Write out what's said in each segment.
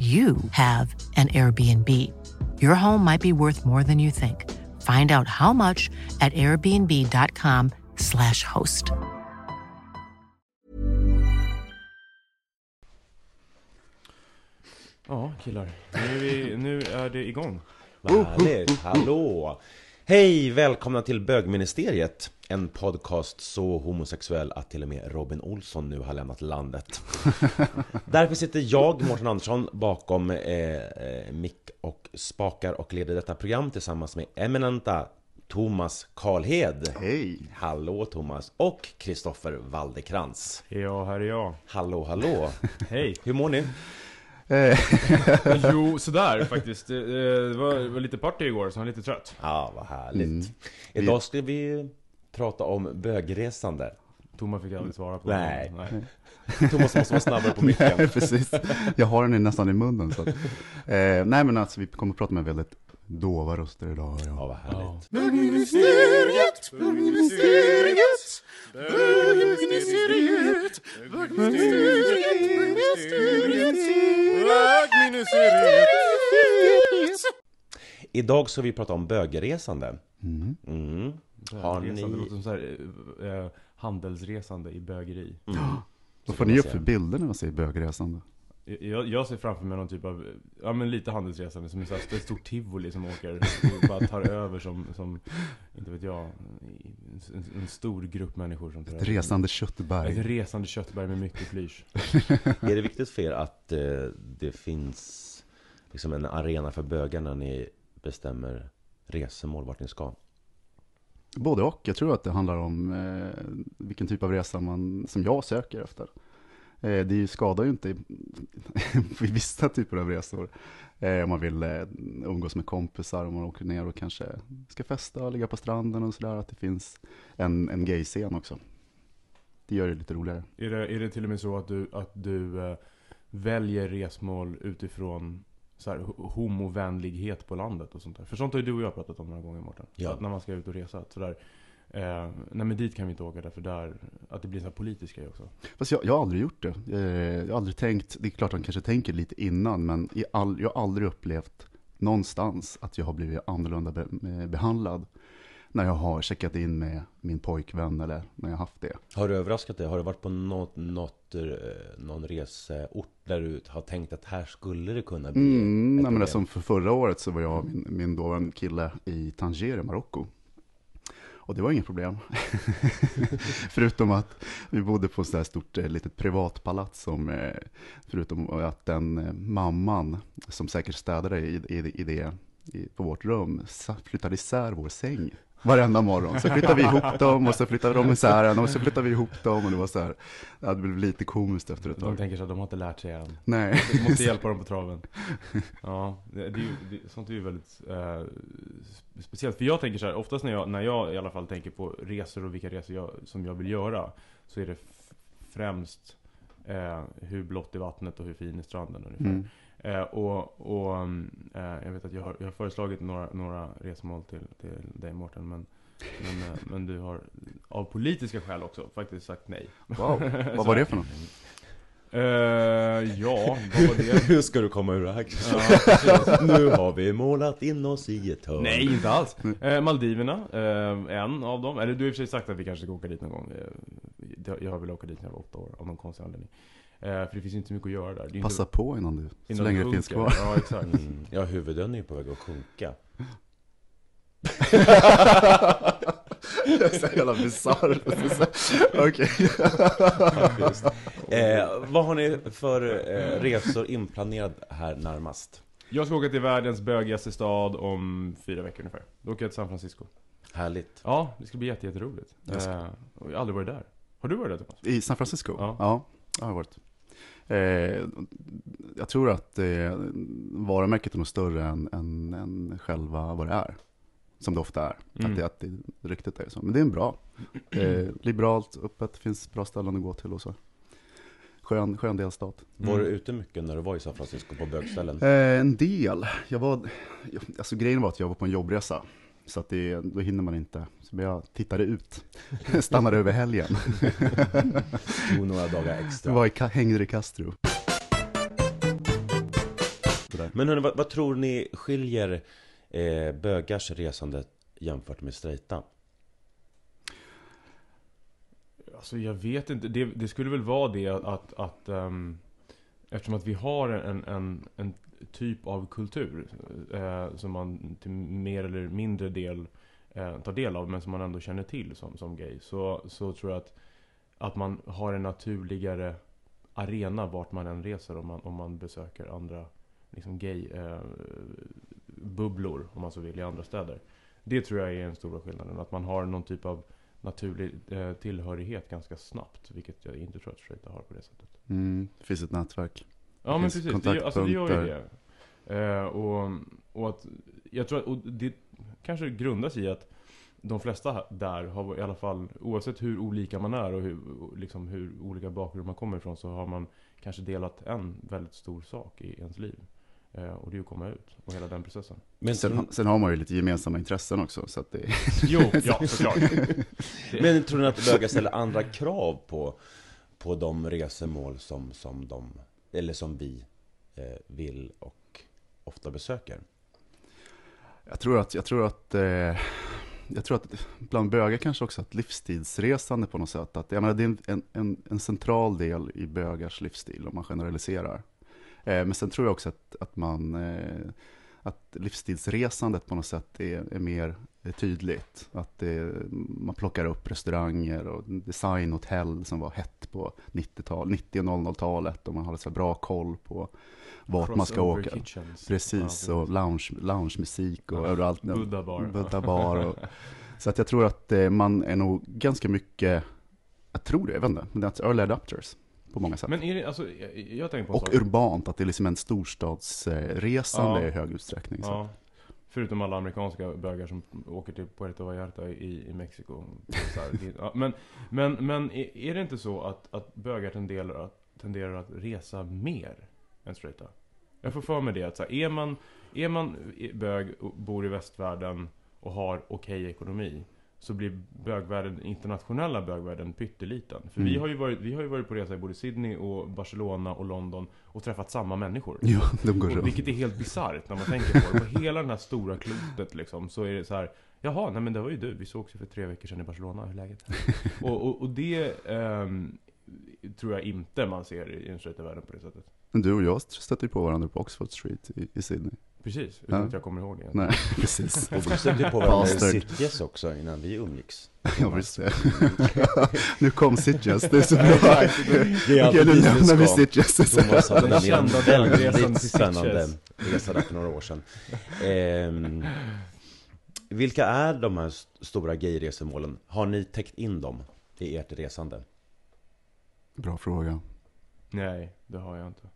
you have an Airbnb. Your home might be worth more than you think. Find out how much at airbnb.com/slash host. Ja, killar. Nu är, vi, nu är det igång. Vad härligt, hallå! Hej, välkomna till Bögministeriet En podcast så homosexuell att till och med Robin Olsson nu har lämnat landet Därför sitter jag, Mårten Andersson, bakom eh, eh, mick och spakar och leder detta program tillsammans med eminenta Thomas Karlhed Hej! Hallå Thomas! Och Kristoffer Waldekrans Ja, här är jag. Hallå, hallå! Hej. Hur mår ni? Eh, Jo, sådär faktiskt. Det, det, var, det var lite party igår, så jag är lite trött. Ja, vad härligt Mm. Idag ska vi prata om bögresande Thomas fick aldrig svara på Nej. Nej. Thomas måste vara snabbare på micken Precis, jag har den nästan i munnen. Så att, eh, nej men alltså vi kommer att prata med väldigt dova röster idag. Ja, Ja. vad härligt Ja. Idag ska vi prata om bögresande Mm. mm. Har ni... låter som så här, eh, handelsresande i bögeri. Mm. Vad får ni upp för bilder när man säger bögresande? Jag, jag ser framför mig någon typ av, ja men lite handelsresande som är så här, ett stort tivoli som åker och bara tar över som, som inte vet jag, en, en stor grupp människor som tar Ett över. resande Ett köttberg. resande köttberg med mycket flysch. Är det viktigt för er att eh, det finns liksom en arena för bögar när ni bestämmer resemål, vart ni ska? Både och. Jag tror att det handlar om eh, vilken typ av resa man, som jag söker efter. Eh, det skadar ju inte i, i vissa typer av resor. Eh, om man vill eh, umgås med kompisar, om man åker ner och kanske ska festa, ligga på stranden och sådär. Att det finns en, en gay-scen också. Det gör det lite roligare. Är det, är det till och med så att du, att du eh, väljer resmål utifrån så här, ho- homovänlighet på landet och sånt där? För sånt har ju du och jag pratat om några gånger Mårten. Ja. Att när man ska ut och resa, att sådär Eh, nej men dit kan vi inte åka därför där, att det blir en sån här politisk grej också. Fast jag, jag har aldrig gjort det. Eh, jag har aldrig tänkt, det är klart han kanske tänker lite innan, men i all, jag har aldrig upplevt någonstans att jag har blivit annorlunda be, eh, behandlad när jag har checkat in med min pojkvän eller när jag haft det. Har du överraskat dig? Har du varit på något, något, eh, någon reseort där du har tänkt att här skulle det kunna bli Mm, nej, men som för förra året så var jag och min, min dåvarande kille i Tanger i Marocko. Och det var inget problem. förutom att vi bodde på ett sådär stort eh, litet privatpalats som, eh, förutom att den eh, mamman som säkert städade i, i, i det, i, på vårt rum, flyttade isär vår säng. Varenda morgon. Så flyttade vi ihop dem och så flyttade de isär den och så flyttade vi ihop dem och det var så här, det blev lite komiskt efter ett De tag. tänker så att de har inte lärt sig än. Nej. Du måste hjälpa dem på traven. Ja, det, är ju, det, sånt är ju väldigt eh, speciellt. För jag tänker så här, oftast när jag, när jag i alla fall tänker på resor och vilka resor jag, som jag vill göra, så är det främst eh, hur blått är vattnet och hur fin är stranden ungefär. Mm. Eh, och och eh, jag vet att jag har, jag har föreslagit några, några resmål till, till dig Mårten, men, men, eh, men du har av politiska skäl också faktiskt sagt nej. Wow, vad var det för något? Eh, ja, vad var det? Hur ska du komma ur det här? Ja, nu har vi målat in oss i ett hörn Nej, inte alls. Eh, Maldiverna, eh, en av dem. Eller du har i och för sig sagt att vi kanske ska åka dit någon gång. Jag har velat åka dit när jag var åtta år, av någon konstig anledning. Eh, för det finns inte så mycket att göra där. Det är Passa inte, på innan du, så innan länge det det finns kvar. Ja, exakt. Mm. Ja, huvudön är ju på väg att sjunka. så jävla bisarrt. Okej. Eh, vad har ni för eh, resor inplanerad här närmast? Jag ska åka till världens bögigaste stad om fyra veckor ungefär. Då åker jag till San Francisco. Härligt. Ja, det ska bli jätte, jätteroligt. Jag ska- Eh, jag har aldrig varit där. Har du varit där Thomas? I San Francisco? Ja. Ja, det har jag varit. Eh, jag tror att eh, varumärket är nog större än, än, än själva vad det är. Som det ofta är. Mm. Att, det, att det ryktet är så. Men det är en bra. Eh, liberalt, öppet, finns bra ställen att gå till och så. Skön, skön delstat. Var du ute mycket när du var i San Francisco på bögställen? Eh, en del. Jag var, alltså grejen var att jag var på en jobbresa. Så att det, då hinner man inte. Så jag tittade ut. Stannade över helgen. Tog några dagar extra. var i, hängde i Castro. Men hörni, vad, vad tror ni skiljer eh, bögars resande jämfört med straighta? Alltså jag vet inte, det, det skulle väl vara det att, att, att ehm, Eftersom att vi har en, en, en typ av kultur eh, som man till mer eller mindre del eh, tar del av men som man ändå känner till som, som gay så, så tror jag att, att man har en naturligare arena vart man än reser om man, om man besöker andra liksom gay eh, bubblor om man så vill i andra städer. Det tror jag är den stora skillnaden. Att man har någon typ av naturlig eh, tillhörighet ganska snabbt. Vilket jag inte tror att straighta har på det sättet. Mm, det finns ett nätverk. Ja men precis, det, gör- alltså, det gör ju det. Eh, och, och att, jag tror att, och det kanske grundas i att de flesta där har i alla fall, oavsett hur olika man är och hur, liksom hur olika bakgrund man kommer ifrån så har man kanske delat en väldigt stor sak i ens liv. Eh, och det är ju att komma ut och hela den processen. Men, Sen, sen har man ju lite gemensamma intressen också. Så att det, Jo, ja såklart. men tror ni att bögar ställer andra krav på, på de resemål som, som, de, eller som vi eh, vill och ofta besöker? jag tror att, jag tror att, eh, jag tror att bland bögar kanske också att livsstilsresande på något sätt. Att, jag menar, det är en, en, en central del i bögars livsstil om man generaliserar. Eh, men sen tror jag också att, att man eh, att livsstilsresandet på något sätt är, är mer är tydligt. Att det, man plockar upp restauranger och designhotell som var hett på 90-tal, 90 och 00-talet och man har så bra koll på vart man ska åka. kitchens. Precis, och lounge, loungemusik och Ja, överallt. Buddha bar. Buddha bar och, så att jag tror att eh, man är nog ganska mycket, jag tror det, jag vet inte, men det är early adopters på många sätt. Men är det, alltså, jag, jag tänker på och sak. urbant, att det är liksom en storstadsresande Ja. i hög utsträckning. Så. Ja. Förutom alla amerikanska bögar som åker till Puerto Vallarta i, i Mexiko. Ja, men men, men är, det inte så att, att bögar tenderar att, tenderar att resa mer än straighta? Jag får för mig det att så här, är, man, är man bög och bor i västvärlden och har okej ekonomi så blir bögvärlden, internationella bögvärlden pytteliten. För vi, Mm. har ju varit, vi har ju varit på resa i både Sydney och Barcelona och London och träffat samma människor. Ja, de går Och, vilket är helt bisarrt när man tänker på det. På hela den här stora klotet liksom, så är det så här. Jaha, nej men det var ju du. Vi sågs ju för tre veckor sedan i Barcelona. Hur är läget? och, och, och det ehm, tror jag inte man ser i den straighta världen på det sättet. Men du och jag stötte ju på varandra på Oxford Street i, i Sydney. Precis, utan Ja. att jag kommer ihåg det. Nej, precis. Och vi stötte på varandra i. Sitges också innan vi umgicks. Ja, visst det. nu kom Sitges, det är så bra. Okej, nu lämnar vi. Sitges. Thomas hade Den nämligen en väldigt till spännande resa där för några år sedan. Ehm, vilka är de här st- stora gayresemålen? Har ni täckt in dem i ert resande? Bra fråga. Nej, det har jag inte.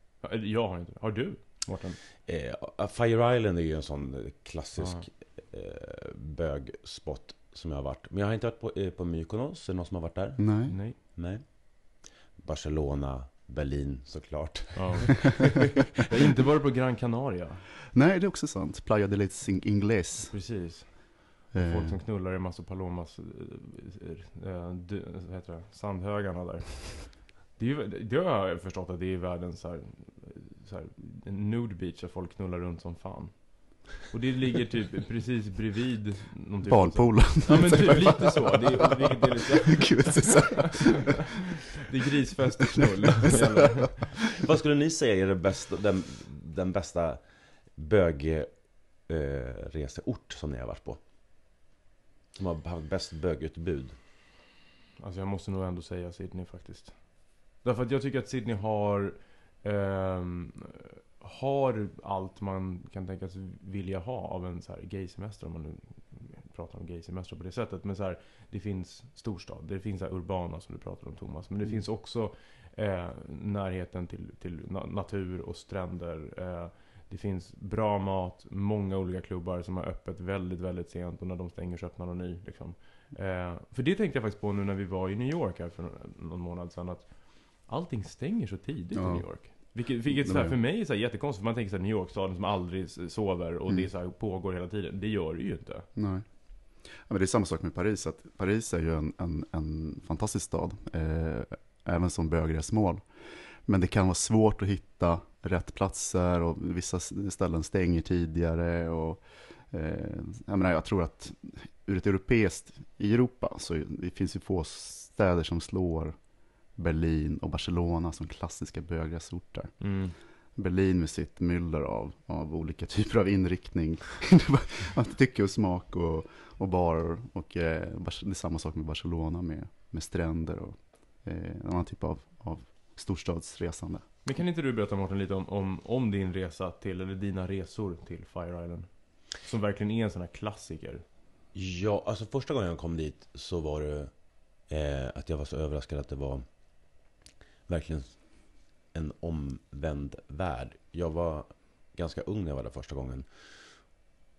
Jag har inte. Har du, Mårten? Eh, Fire Island är ju en sån klassisk eh, bögspot som jag har varit. Men jag har inte varit på, eh, på Mykonos. Är det någon som har varit där? Nej. Nej. Nej. Barcelona, Berlin såklart. Ja. jag har inte varit på Gran Canaria. Nej, det är också sant. Playa de les Ingles. Precis. Eh, Folk som knullar i massa palomas, äh, äh, det, sandhögarna där. Det, är ju, det har jag förstått att det är världens så här, så här, nude beach där folk knullar runt som fan. Och det ligger typ precis bredvid typ Barnpoolen. Ja men typ lite så, det är, vilket är lite Gud, det är Det grisfest och knull Vad skulle ni säga är det bästa, den, den bästa bögreseort som ni har varit på? Som har haft bäst bögutbud? Alltså jag måste nog ändå säga Sydney faktiskt Därför att jag tycker att Sydney har ehm, Har allt man kan tänka sig vilja ha av en så här gaysemester om man nu pratar om gaysemester på det sättet Men så här, det finns storstad, det finns så urbana som du pratar om Thomas Men det Mm. finns också eh, närheten till, till na- natur och stränder eh, Det finns bra mat, många olika klubbar som har öppet väldigt, väldigt sent och när de stänger så öppnar de ny liksom. Eh, för det tänkte jag faktiskt på nu när vi var i New York här för någon- någon månad sedan att Allting stänger så tidigt Ja. i New York. Vilket, vilket så här, för mig är så jättekonstigt, för man tänker sig New York, staden som aldrig sover och Mm. det så här, pågår hela tiden. Det gör det ju inte. Nej. Ja, men det är samma sak med Paris, att Paris är ju en, en, en fantastisk stad, eh, även som bögresmål. Men det kan vara svårt att hitta rätt platser och vissa ställen stänger tidigare. Och, eh, jag, menar, jag tror att ur ett europeiskt, i Europa, så det finns ju få städer som slår Berlin och Barcelona som klassiska bögresorter. Berlin med sitt myller av, av olika typer av inriktning. Tycke och smak och, och barer. Och eh, det är samma sak med Barcelona med, med stränder och eh, en annan typ av, av storstadsresande. Men kan inte du berätta Mårten lite om, om, om din resa till, eller dina resor till Fire Island? Som verkligen är en sån här klassiker. Ja, alltså första gången jag kom dit så var det eh, att jag var så överraskad att det var verkligen en omvänd värld. Jag var ganska ung när jag var där första gången.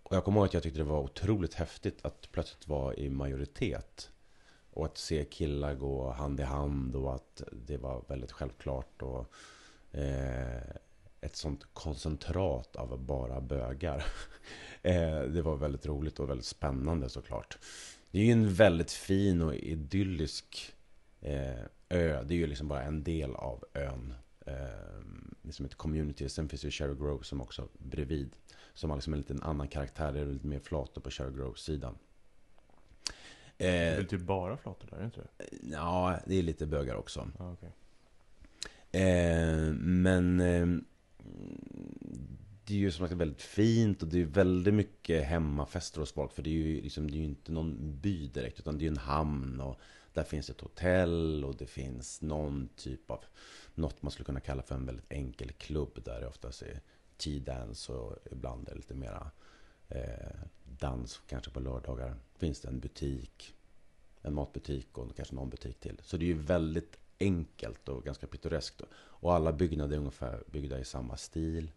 Och jag kommer ihåg att jag tyckte det var otroligt häftigt att plötsligt vara i majoritet. Och att se killar gå hand i hand och att det var väldigt självklart. Och eh, ett sånt koncentrat av bara bögar. eh, det var väldigt roligt och väldigt spännande såklart. Det är ju en väldigt fin och idyllisk eh, ö. Det är ju liksom bara en del av ön. Eh, liksom ett community. Sen finns ju Cherry Grove som också bredvid. Som har liksom en liten annan karaktär. Det är lite mer flator på Cherry Grove-sidan. Det är Eh, typ bara flator där, är det inte det? ja, det är lite bögar också. Ja, okej. Eh, men eh, det är ju som sagt väldigt fint och det är väldigt mycket hemmafester hos folk. För det är ju liksom, det är ju inte någon by direkt utan det är ju en hamn. Och där finns ett hotell och det finns någon typ av, något man skulle kunna kalla för en väldigt enkel klubb. Där det oftast är T-dance och ibland är det lite mera eh, dans kanske på lördagar. Finns det en butik, en matbutik och kanske någon butik till. Så det är ju väldigt enkelt och ganska pittoreskt. Och alla byggnader är ungefär byggda i samma stil.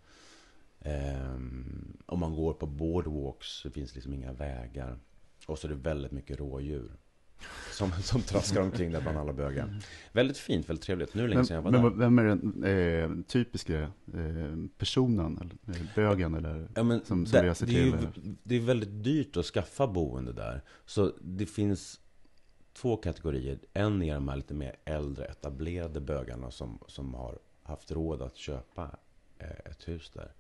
Ehm, om man går på boardwalks så finns det liksom inga vägar. Och så är det väldigt mycket rådjur. Som, som traskar omkring där bland alla bögar. Väldigt fint, väldigt trevligt. Nu är det länge sedan jag var men där. vem är den eh, typiska eh, personen, eller eh, bögen eller? Ja, men som- som det, reser det, är ju, till, det är väldigt dyrt att skaffa boende där. Så det finns två kategorier. En är de här lite mer äldre etablerade bögarna som, som har haft råd att köpa eh, ett hus där.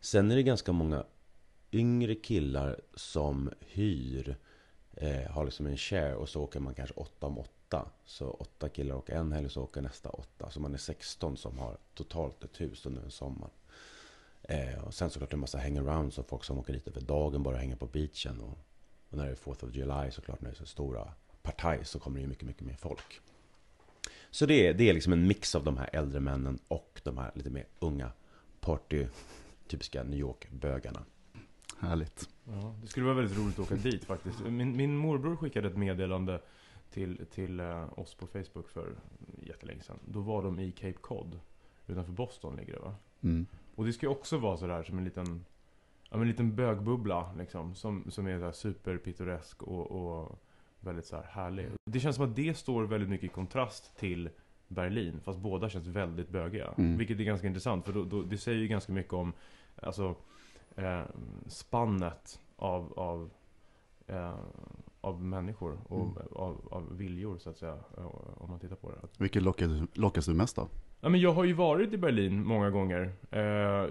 Sen är det ganska många yngre killar som hyr, eh, har liksom en share och så åker man kanske åtta om åtta. Så åtta killar åker en helg och så åker nästa åtta. Så man är 16 som har totalt ett hus under en sommar. Eh, och sen såklart en massa hangarounds och folk som åker dit över dagen bara hänger på beachen. Och, och när det är 4th of July såklart, när det är så stora partaj så kommer det ju mycket, mycket mer folk. Så det är, det är liksom en mix av de här äldre männen och de här lite mer unga party, typiska New York-bögarna. Härligt. Ja, det skulle vara väldigt roligt att åka dit faktiskt. Min, min morbror skickade ett meddelande till, till eh, oss på Facebook för jättelänge sedan. Då var de i Cape Cod. Utanför Boston ligger det va? Mm. Och det ska ju också vara sådär som en liten Ja en liten bögbubbla liksom. Som, som är såhär superpittoresk och, och väldigt så här härlig. Det känns som att det står väldigt mycket i kontrast till Berlin. Fast båda känns väldigt bögiga. Mm. Vilket är ganska intressant. För då, då, det säger ju ganska mycket om Alltså eh, Spannet av, av eh, av människor och Mm. av, av viljor så att säga. eh, Om man tittar på det. Vilket lockas, lockas du mest av? Ja, men jag har ju varit i Berlin många gånger. Eh,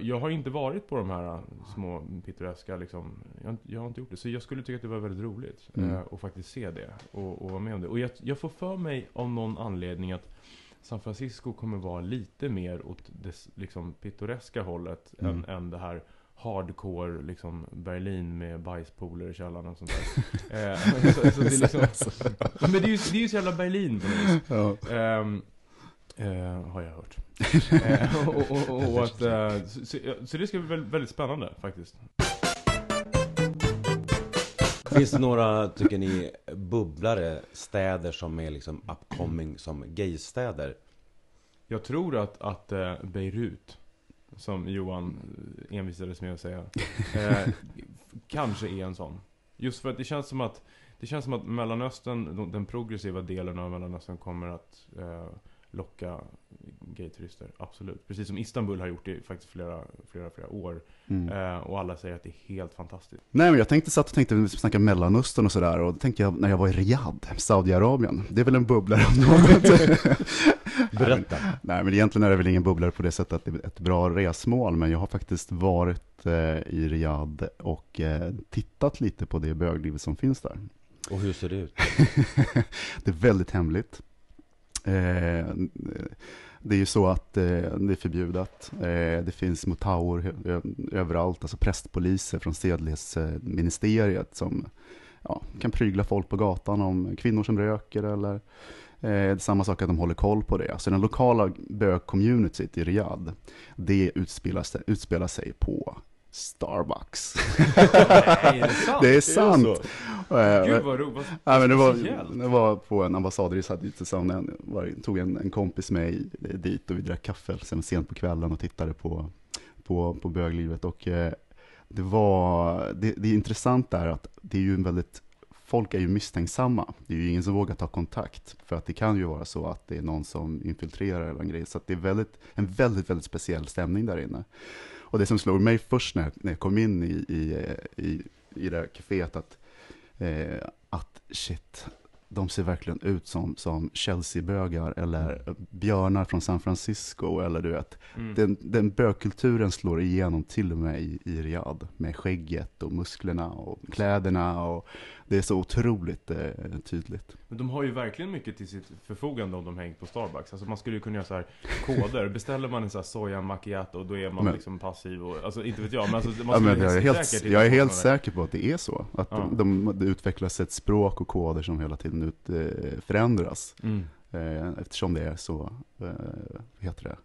jag har inte varit på de här eh, små pittoreska liksom. Jag, jag har inte gjort det. Så jag skulle tycka att det var väldigt roligt. Mm. Att faktiskt se det. Och, och vara med om det. Och jag, jag får för mig av någon anledning att San Francisco kommer vara lite mer åt det liksom, pittoreska hållet Mm. än, än det här hardcore liksom Berlin med bajspooler i källaren och sånt där. eh, så, så det är liksom, Ja, men det är, ju, det är ju så jävla Berlin på något vis. Ja. Ehm, eh, har jag hört. Eh, och, och, och, och att, eh, så, så, så det ska bli väldigt, väldigt spännande faktiskt. Finns det några, tycker ni, bubblare, städer som är liksom upcoming som gaystäder? Jag tror att, att eh, Beirut, som Johan envisades med att säga, eh, kanske är en sån. Just för att det känns som att det känns som att Mellanöstern, de- den progressiva delen av Mellanöstern kommer att eh, locka gayturister. Absolut. Precis som Istanbul har gjort i faktiskt flera, flera, flera år. Mm. Eh, och alla säger att det är helt fantastiskt. Nej, men jag tänkte, satt och tänkte, vi snackar Mellanöstern och sådär, och då tänkte jag när jag var i Riyadh, Saudiarabien, det är väl en bubblare om något. Berätta. Nej, men egentligen är det väl ingen bubblare på det sättet att det är ett bra resmål, men jag har faktiskt varit eh, i Riyadh och eh, tittat lite på det bögliv som finns där. Och hur ser det ut? det är väldigt hemligt. Eh, det är ju så att eh, det är förbjudet. Eh, det finns motaur överallt, alltså prästpoliser från sedlighetsministeriet som ja, kan prygla folk på gatan om kvinnor som röker eller eh, det är samma sak att de håller koll på det. Så den lokala bög-communityt i Riyadh, det utspelar sig, utspelar sig på Starbucks. Nej, är det sant? det är sant. Eh, Gud vad roligt. Ja, men det, var, det var på en ambassad i Sadistan, jag var, tog en, en kompis med i- dit och vi drack kaffe sen sent på kvällen och tittade på, på, på böglivet. Och eh, det var, det, det är intressant där att det är ju en väldigt, folk är ju misstänksamma. Det är ju ingen som vågar ta kontakt, för att det kan ju vara så att det är någon som infiltrerar eller en grej. Så det är väldigt, en väldigt, väldigt speciell stämning där inne. Och det som slog mig först när, när jag kom in i, i, i, i det här kaféet, att eh, att shit, de ser verkligen ut som, som Chelsea-bögar eller björnar från San Francisco eller du vet. Mm. Den, den bögkulturen slår igenom till och med i, i Riyadh med skägget och musklerna och kläderna och det är så otroligt eh, tydligt. Men de har ju verkligen mycket till sitt förfogande om de hängt på Starbucks. Alltså man skulle ju kunna göra så här koder. Beställer man en sån här soja macchiato, då är man Men- liksom passiv och, alltså inte vet jag, men alltså man Ja, men jag är helt, jag är helt säker på att det är så. Att Ja. de, de, det utvecklas ett språk och koder som hela tiden ut, eh, förändras. Mm. Eh, eftersom det är så, eh, heter det,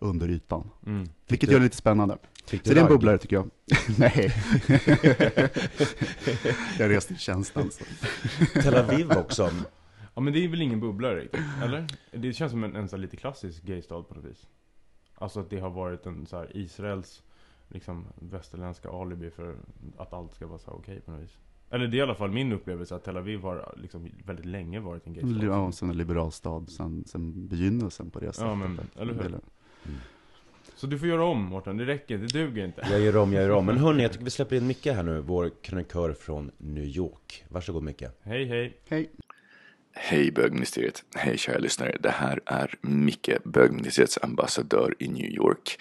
under ytan. Mm. Vilket gör det lite spännande. Fick Så det är en bubblare tycker jag. Nej. jag reste i tjänsten. Så. Tel Aviv också. Ja men det är väl ingen bubblare riktigt, eller? Det känns som en, en så lite klassisk gaystad på något vis. Alltså att det har varit en så här Israels liksom västerländska alibi för att allt ska vara så okej på något vis. Eller det är i alla fall min upplevelse att Tel Aviv har liksom väldigt länge varit en gaystad. Ja, som en liberal stad sen, sen begynnelsen på det sättet. Ja, men, eller hur? Så du får göra om Mårten, det räcker, det duger inte. Jag gör om, jag gör om. Men hörni, jag tycker vi släpper in Micke här nu, vår krönikör från New York. Varsågod Micke. Hej hej. Hej. Hej bögministeriet, hej kära lyssnare. Det här är Micke, bögministeriets ambassadör i New York.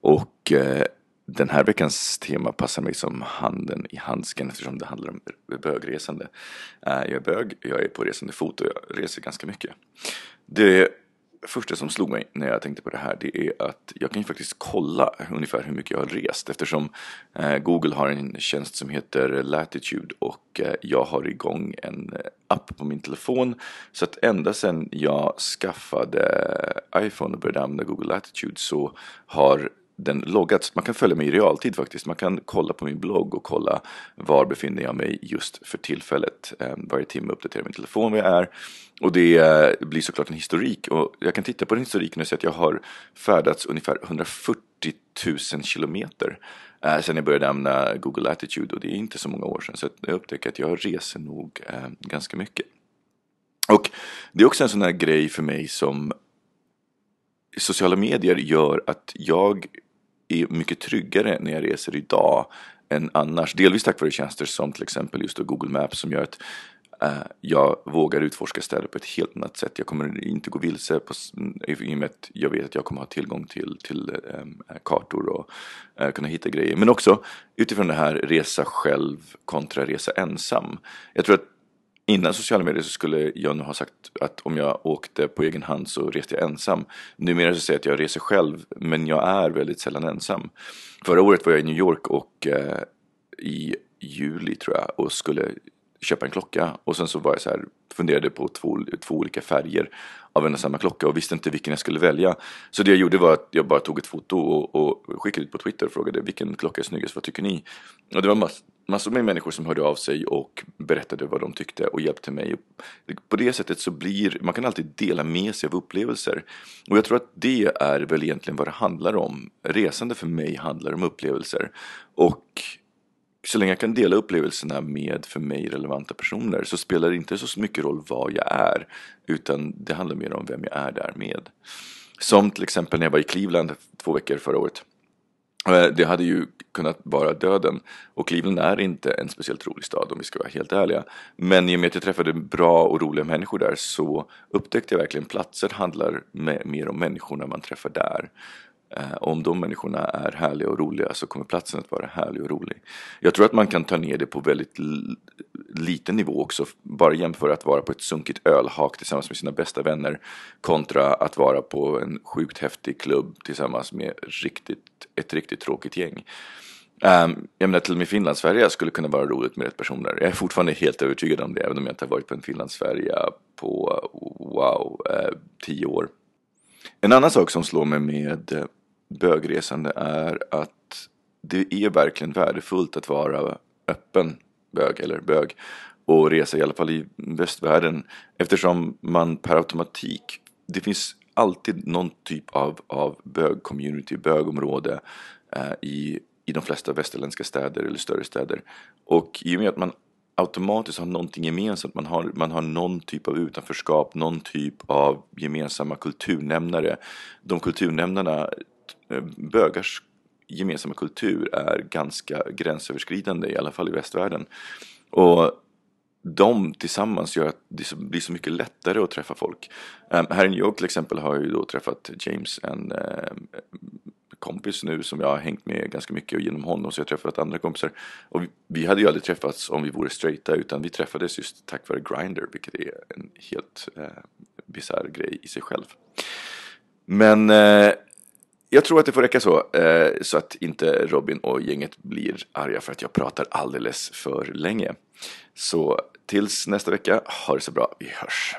Och eh, den här veckans tema passar mig som handen i handsken eftersom det handlar om bögresande. Eh, jag är bög, jag är på resande fot och jag reser ganska mycket. Det första som slog mig när jag tänkte på det här det är att jag kan ju faktiskt kolla ungefär hur mycket jag har rest eftersom eh, Google har en tjänst som heter Latitude och eh, jag har igång en eh, app på min telefon. Så att ända sedan jag skaffade iPhone och började använda Google Latitude så har den loggats. Man kan följa mig i realtid faktiskt. Man kan kolla på min blogg och kolla var befinner jag mig just för tillfället. Ehm, varje timme uppdaterar min telefon var jag är. Och det eh, blir såklart en historik. Och jag kan titta på den historiken och se att jag har färdats ungefär 140 000 kilometer eh, sen jag började använda Google Attitude Och det är inte så många år sedan. Så jag upptäcker att jag reser nog eh, ganska mycket. Och det är också en sån här grej för mig som sociala medier gör att jag är mycket tryggare när jag reser idag än annars. Delvis tack vare tjänster som till exempel just då Google Maps som gör att eh, jag vågar utforska städer på ett helt annat sätt. Jag kommer inte gå vilse på, i och med att jag vet att jag kommer ha tillgång till, till um, kartor och äh, kunna hitta grejer. Men också utifrån det här resa själv kontra resa ensam. Jag tror att Innan sociala medier så skulle jag nog ha sagt att om jag åkte på egen hand så reste jag ensam. Numera så säger jag att jag reser själv men jag är väldigt sällan ensam. Förra året var jag i New York och eh, i juli tror jag och skulle köpa en klocka och sen så var jag så här, funderade på två, två olika färger av en och samma klocka och visste inte vilken jag skulle välja. Så det jag gjorde var att jag bara tog ett foto och, och skickade ut på Twitter och frågade vilken klocka är snyggast, vad tycker ni? Och det var mass, massor med människor som hörde av sig och berättade vad de tyckte och hjälpte mig. På det sättet så blir, man kan alltid dela med sig av upplevelser. Och jag tror att det är väl egentligen vad det handlar om. Resande för mig handlar om upplevelser. Och så länge jag kan dela upplevelserna med för mig relevanta personer så spelar det inte så mycket roll vad jag är utan det handlar mer om vem jag är där med. Som till exempel när jag var i Cleveland två veckor förra året. Eh, det hade ju kunnat vara döden och Cleveland är inte en speciellt rolig stad om vi ska vara helt ärliga. Men i och med att jag träffade bra och roliga människor där så upptäckte jag verkligen platser handlar mer om människorna man träffar där. Eh, om de människorna är härliga och roliga så kommer platsen att vara härlig och rolig. Jag tror att man kan ta ner det på väldigt liten nivå också. Bara jämföra att vara på ett sunkigt ölhak tillsammans med sina bästa vänner kontra att vara på en sjukt häftig klubb tillsammans med riktigt, ett riktigt tråkigt gäng. Um, jag menar till och med Finlandsfärja skulle kunna vara roligt med rätt personer. Jag är fortfarande helt övertygad om det även om jag inte har varit på en Finlandsfärja på wow, uh, tio år. En annan sak som slår mig med eh, bögresande är att det är verkligen värdefullt att vara öppen bög eller bög och resa i alla fall i västvärlden eftersom man per automatik, det finns alltid någon typ av, av bög-community, bögområde eh, i, i de flesta västerländska städer eller större städer. Och i och med att man automatiskt har någonting gemensamt. Man har, man har någon typ av utanförskap, någon typ av gemensamma kulturnämnare. De kulturnämnarna, Eh, bögars gemensamma kultur är ganska gränsöverskridande, i alla fall i västvärlden. Och de tillsammans gör att det blir så mycket lättare att träffa folk. Um, här i New York till exempel har jag ju då träffat James, en um, kompis nu som jag har hängt med ganska mycket och genom honom så jag har träffat andra kompisar. Och vi, vi hade ju aldrig träffats om vi vore straighta utan vi träffades just tack vare Grindr vilket är en helt eh, bisarr grej i sig själv. Men uh, jag tror att det får räcka så, eh, så att inte Robin och gänget blir arga för att jag pratar alldeles för länge. Så tills nästa vecka, ha det så bra, vi hörs.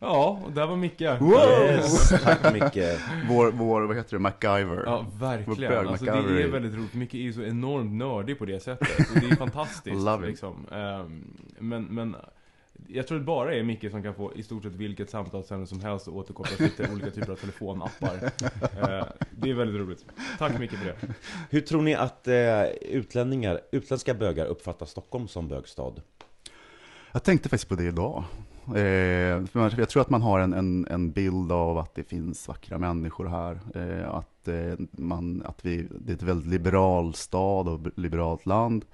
Ja, och där var Micke. Yes, tack Micke. Vår, vår, vad heter det, MacGyver. Ja, verkligen. Bög Alltså, MacGyver. det är väldigt roligt. Micke är ju så enormt nördig på det sättet. Och det är fantastiskt. Love it. liksom. Ehm, men, men jag tror det bara är Micke som kan få i stort sett vilket samtalsämne som helst och återkoppla sig till olika typer av telefonappar. Ehm, det är väldigt roligt. Tack Micke för det. Hur tror ni att eh, utlänningar, utländska bögar uppfattar Stockholm som bögstad? Jag tänkte faktiskt på det idag. Eh, jag tror att man har en, en, en bild av att det finns vackra människor här. Eh, att, eh, man, att vi, det är ett väldigt liberal stad och liberalt land.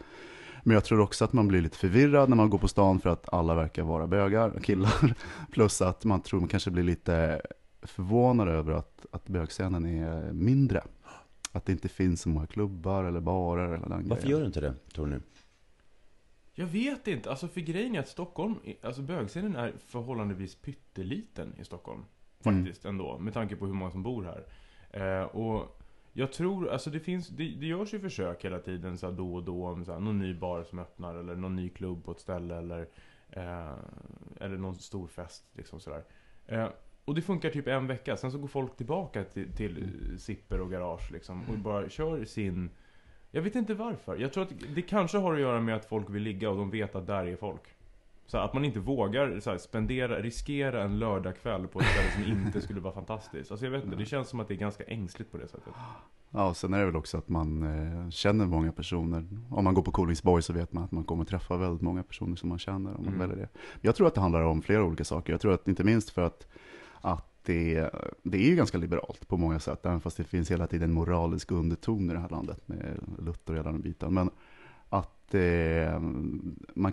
Men jag tror också att man blir lite förvirrad när man går på stan för att alla verkar vara bögar, killar. Plus att man tror man kanske blir lite förvånad över att, att bögscenen är mindre. Att det inte finns så många klubbar eller barer eller den Varför grejen. gör du inte det, tror ni? Jag vet inte, alltså för grejen är att Stockholm, alltså bögscenen är förhållandevis pytteliten i Stockholm. Mm. Faktiskt ändå, med tanke på hur många som bor här. Eh, och jag tror, alltså det finns, det, det görs ju försök hela tiden så här, då och då om så här, någon ny bar som öppnar eller någon ny klubb på ett ställe eller, eh, eller någon stor fest liksom sådär. Eh, och det funkar typ en vecka, sen så går folk tillbaka till, till Zipper och Garage liksom och bara kör sin jag vet inte varför. Jag tror att det kanske har att göra med att folk vill ligga och de vet att där är folk. Så att man inte vågar så här, spendera, riskera en lördagkväll på ett ställe som inte skulle vara fantastiskt. Alltså jag vet inte, det känns som att det är ganska ängsligt på det sättet. Ja, och sen är det väl också att man eh, känner många personer. Om man går på Kolingsborg så vet man att man kommer träffa väldigt många personer som man känner. Om man Mm. väljer det. Jag tror att det handlar om flera olika saker. Jag tror att inte minst för att, att det, det är ju ganska liberalt på många sätt. Även fast det finns hela tiden moralisk underton i det här landet med Luther och hela den biten. Men att eh, man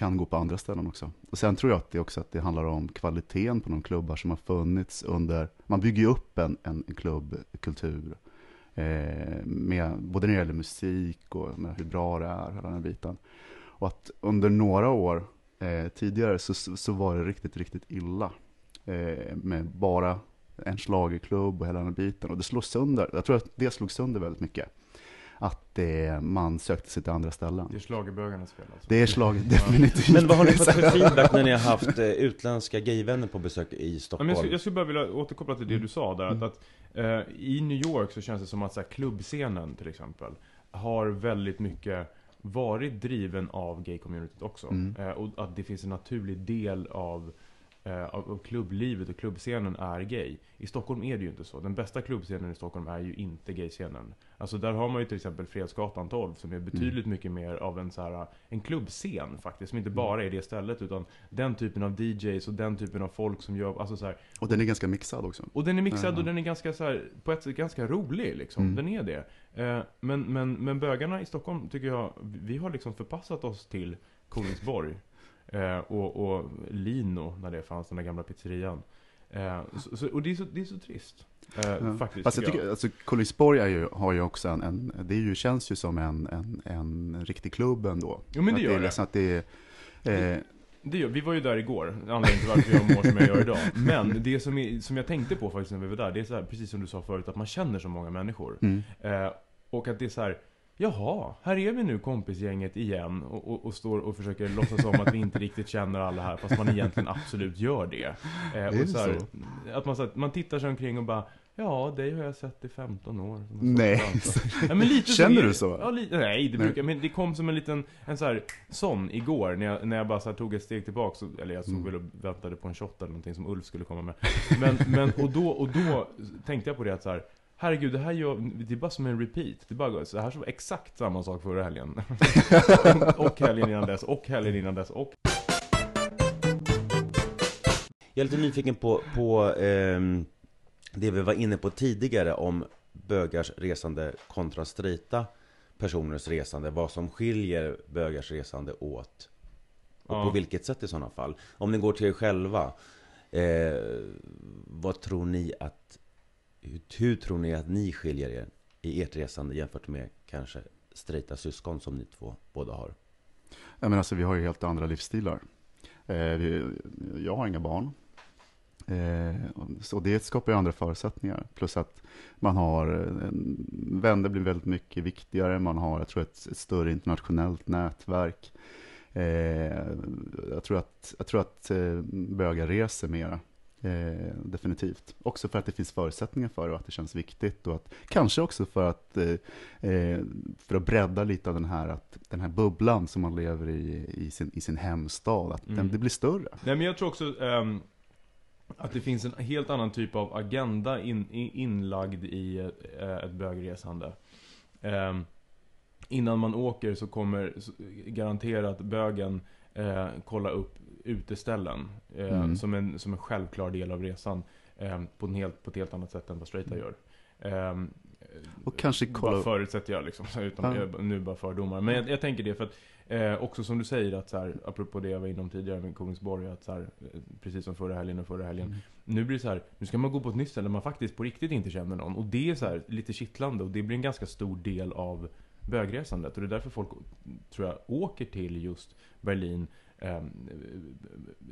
Kan gå på andra ställen också. Och sen tror jag att det också att det handlar om kvaliteten på de klubbar som har funnits under, man bygger ju upp en, en, en klubbkultur, eh, med, både när det gäller musik och med hur bra det är, hela den här biten. Och att under några år eh, tidigare så, så var det riktigt, riktigt illa. Eh, med bara en slagerklubb och hela den här biten. Och det slog sönder, jag tror att det slog sönder väldigt mycket att eh, man sökte sig till andra ställen. Det är schlagerbögarnas fel alltså. Det är slag, definitivt. Men vad har ni fått för feedback när ni har haft eh, utländska gayvänner på besök i Stockholm? Men jag, skulle, jag skulle bara vilja återkoppla till det du sa där. Att, att eh, I New York så känns det som att så här, klubbscenen till exempel har väldigt mycket varit driven av gay-communityt också. Mm. Eh, och att det finns en naturlig del av av av klubblivet och klubbscenen är gay. I Stockholm är det ju inte så. Den bästa klubbscenen i Stockholm är ju inte gayscenen. Alltså där har man ju till exempel Fredsgatan 12 som är betydligt mycket mer av en så här, en klubbscen faktiskt. Som inte bara är det stället utan den typen av DJs och den typen av folk som gör, alltså så här, Och den är ganska mixad också. och den är mixad och den är ganska så här, på ett sätt ganska rolig liksom. Mm. Den är det. Eh, men, men, men bögarna i Stockholm tycker jag, vi har liksom förpassat oss till Kolingsborg. Eh, och, och Lino, när det fanns, den där gamla pizzerian. Eh, så, så, och det är så, det är så trist. Eh, Ja. Faktiskt. Fast jag tycker tycker, alltså Kolingsborg är ju, har ju också en, en det är ju, känns ju som en, en, en riktig klubb ändå. Jo, men det att gör det. nästan Att det är, eh, Det gör, vi var ju där igår, anledningen till varför jag mår som jag gör idag. Men det som, är, som jag tänkte på faktiskt när vi var där, det är så här, precis som du sa förut, att man känner så många människor. mm. Eh, och att det är så här, jaha, här är vi nu kompisgänget igen och, och, och står och försöker låtsas om att vi inte riktigt känner alla här, fast man egentligen absolut gör det. Eh, det och så här, så? Att man, så här, man tittar sig omkring och bara, ja, dig har jag sett i 15 år. Nej. stått och dansat." Ja, men lite Känner du det. så? Ja, li- nej, det Nej. brukar, men det kom som en liten, en så här, sån igår, när jag, när jag bara så här, tog ett steg tillbaka, så, eller jag stod Mm. väl och väntade på en shot eller någonting som Ulf skulle komma med. Men, men och, då, och då tänkte jag på det att så här, Herregud, det här gör, det är bara som en repeat. Det bara så här så var exakt samma sak förra helgen. och helgen innan dess, och helgen innan dess, och... Jag är lite nyfiken på, på ehm, det vi var inne på tidigare om bögars resande kontra straighta personers resande. Vad som skiljer bögars resande åt. Och Ja. på vilket sätt i sådana fall. Om ni går till er själva. Eh, vad tror ni att... Hur, hur tror ni att ni skiljer er i ert resande jämfört med kanske straighta syskon som ni två båda har? Ja, men alltså, vi har ju helt andra livsstilar. Eh, vi, jag har inga barn. Eh, och- så det skapar ju andra förutsättningar. Plus att man har, en, vänner blir väldigt mycket viktigare. Man har, jag tror, ett, ett större internationellt nätverk. Eh, jag tror att, jag tror att eh, bögar reser mera. Eh, definitivt. Också för att det finns förutsättningar för det och att det känns viktigt. Och att, kanske också för att, eh, eh, för att bredda lite av den här, att, den här bubblan som man lever i, i, sin, i sin hemstad. Att Mm. den, det blir större. Nej men jag tror också ehm, att det finns en helt annan typ av agenda in, i- inlagd i ett, eh, ett bögresande. Ehm, innan man åker så kommer garanterat bögen eh, kolla upp uteställen. Eh, Mm. som, en, som en självklar del av resan. Eh, på, en helt, på ett helt annat sätt än vad straighta gör. Eh, Och kanske kolla Bara förutsätter jag liksom, utan, Ja. jag, nu bara fördomar. Men jag, jag tänker det för att, eh, också som du säger att så här, apropå det jag var inom tidigare med Kungsborg, att så här, eh, precis som förra helgen och förra helgen. Mm. Nu blir det så här, nu ska man gå på ett nytt ställe där man faktiskt på riktigt inte känner någon. Och det är så här, lite kittlande och det blir en ganska stor del av bögresandet. Och det är därför folk, tror jag, åker till just Berlin,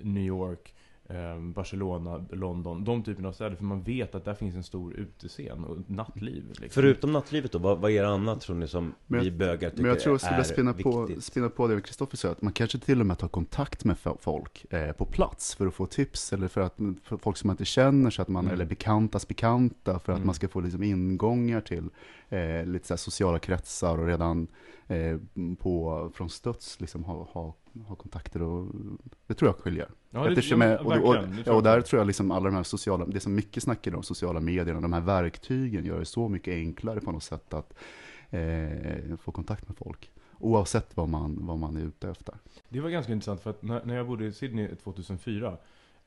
New York, eh, Barcelona, London, de typerna av städer. För man vet att där finns en stor utescen och nattliv. Liksom. Förutom nattlivet då, vad, vad är det annat tror ni som Men vi bögar tycker Men jag tror jag skulle är spinna på, viktigt? spinna på det Kristoffer sa, att man kanske till och med tar kontakt med fo- folk eh, på plats för att få tips, eller för att för folk som man inte känner, så att man, Mm. eller bekantas bekanta, för att Mm. man ska få liksom ingångar till eh, lite så sociala kretsar och redan eh, på, från studs liksom ha, ha, ha kontakter och det tror jag skiljer. Ja, det- Eftersom ja, och, och, och jag där tror jag liksom alla de här sociala, det som mycket snackar om, sociala medierna, de här verktygen gör det så mycket enklare på något sätt att eh, få kontakt med folk. Oavsett vad man, vad man är ute efter. Det var ganska intressant för att när, när jag bodde i Sydney 2004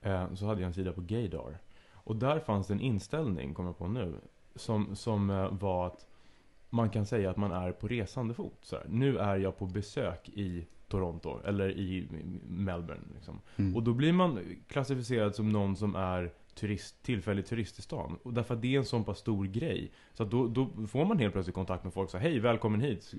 eh, så hade jag en sida på Gaydar. Och där fanns det en inställning, kommer jag på nu, som, som eh, var att man kan säga att man är på resande fot. Så här. Nu är jag på besök i Toronto eller i Melbourne. Liksom. Mm. Och då blir man klassificerad som någon som är turist, tillfällig turist i stan. Och därför att det är en sån pass stor grej. Så då, då får man helt plötsligt kontakt med folk och säger Hej, välkommen hit.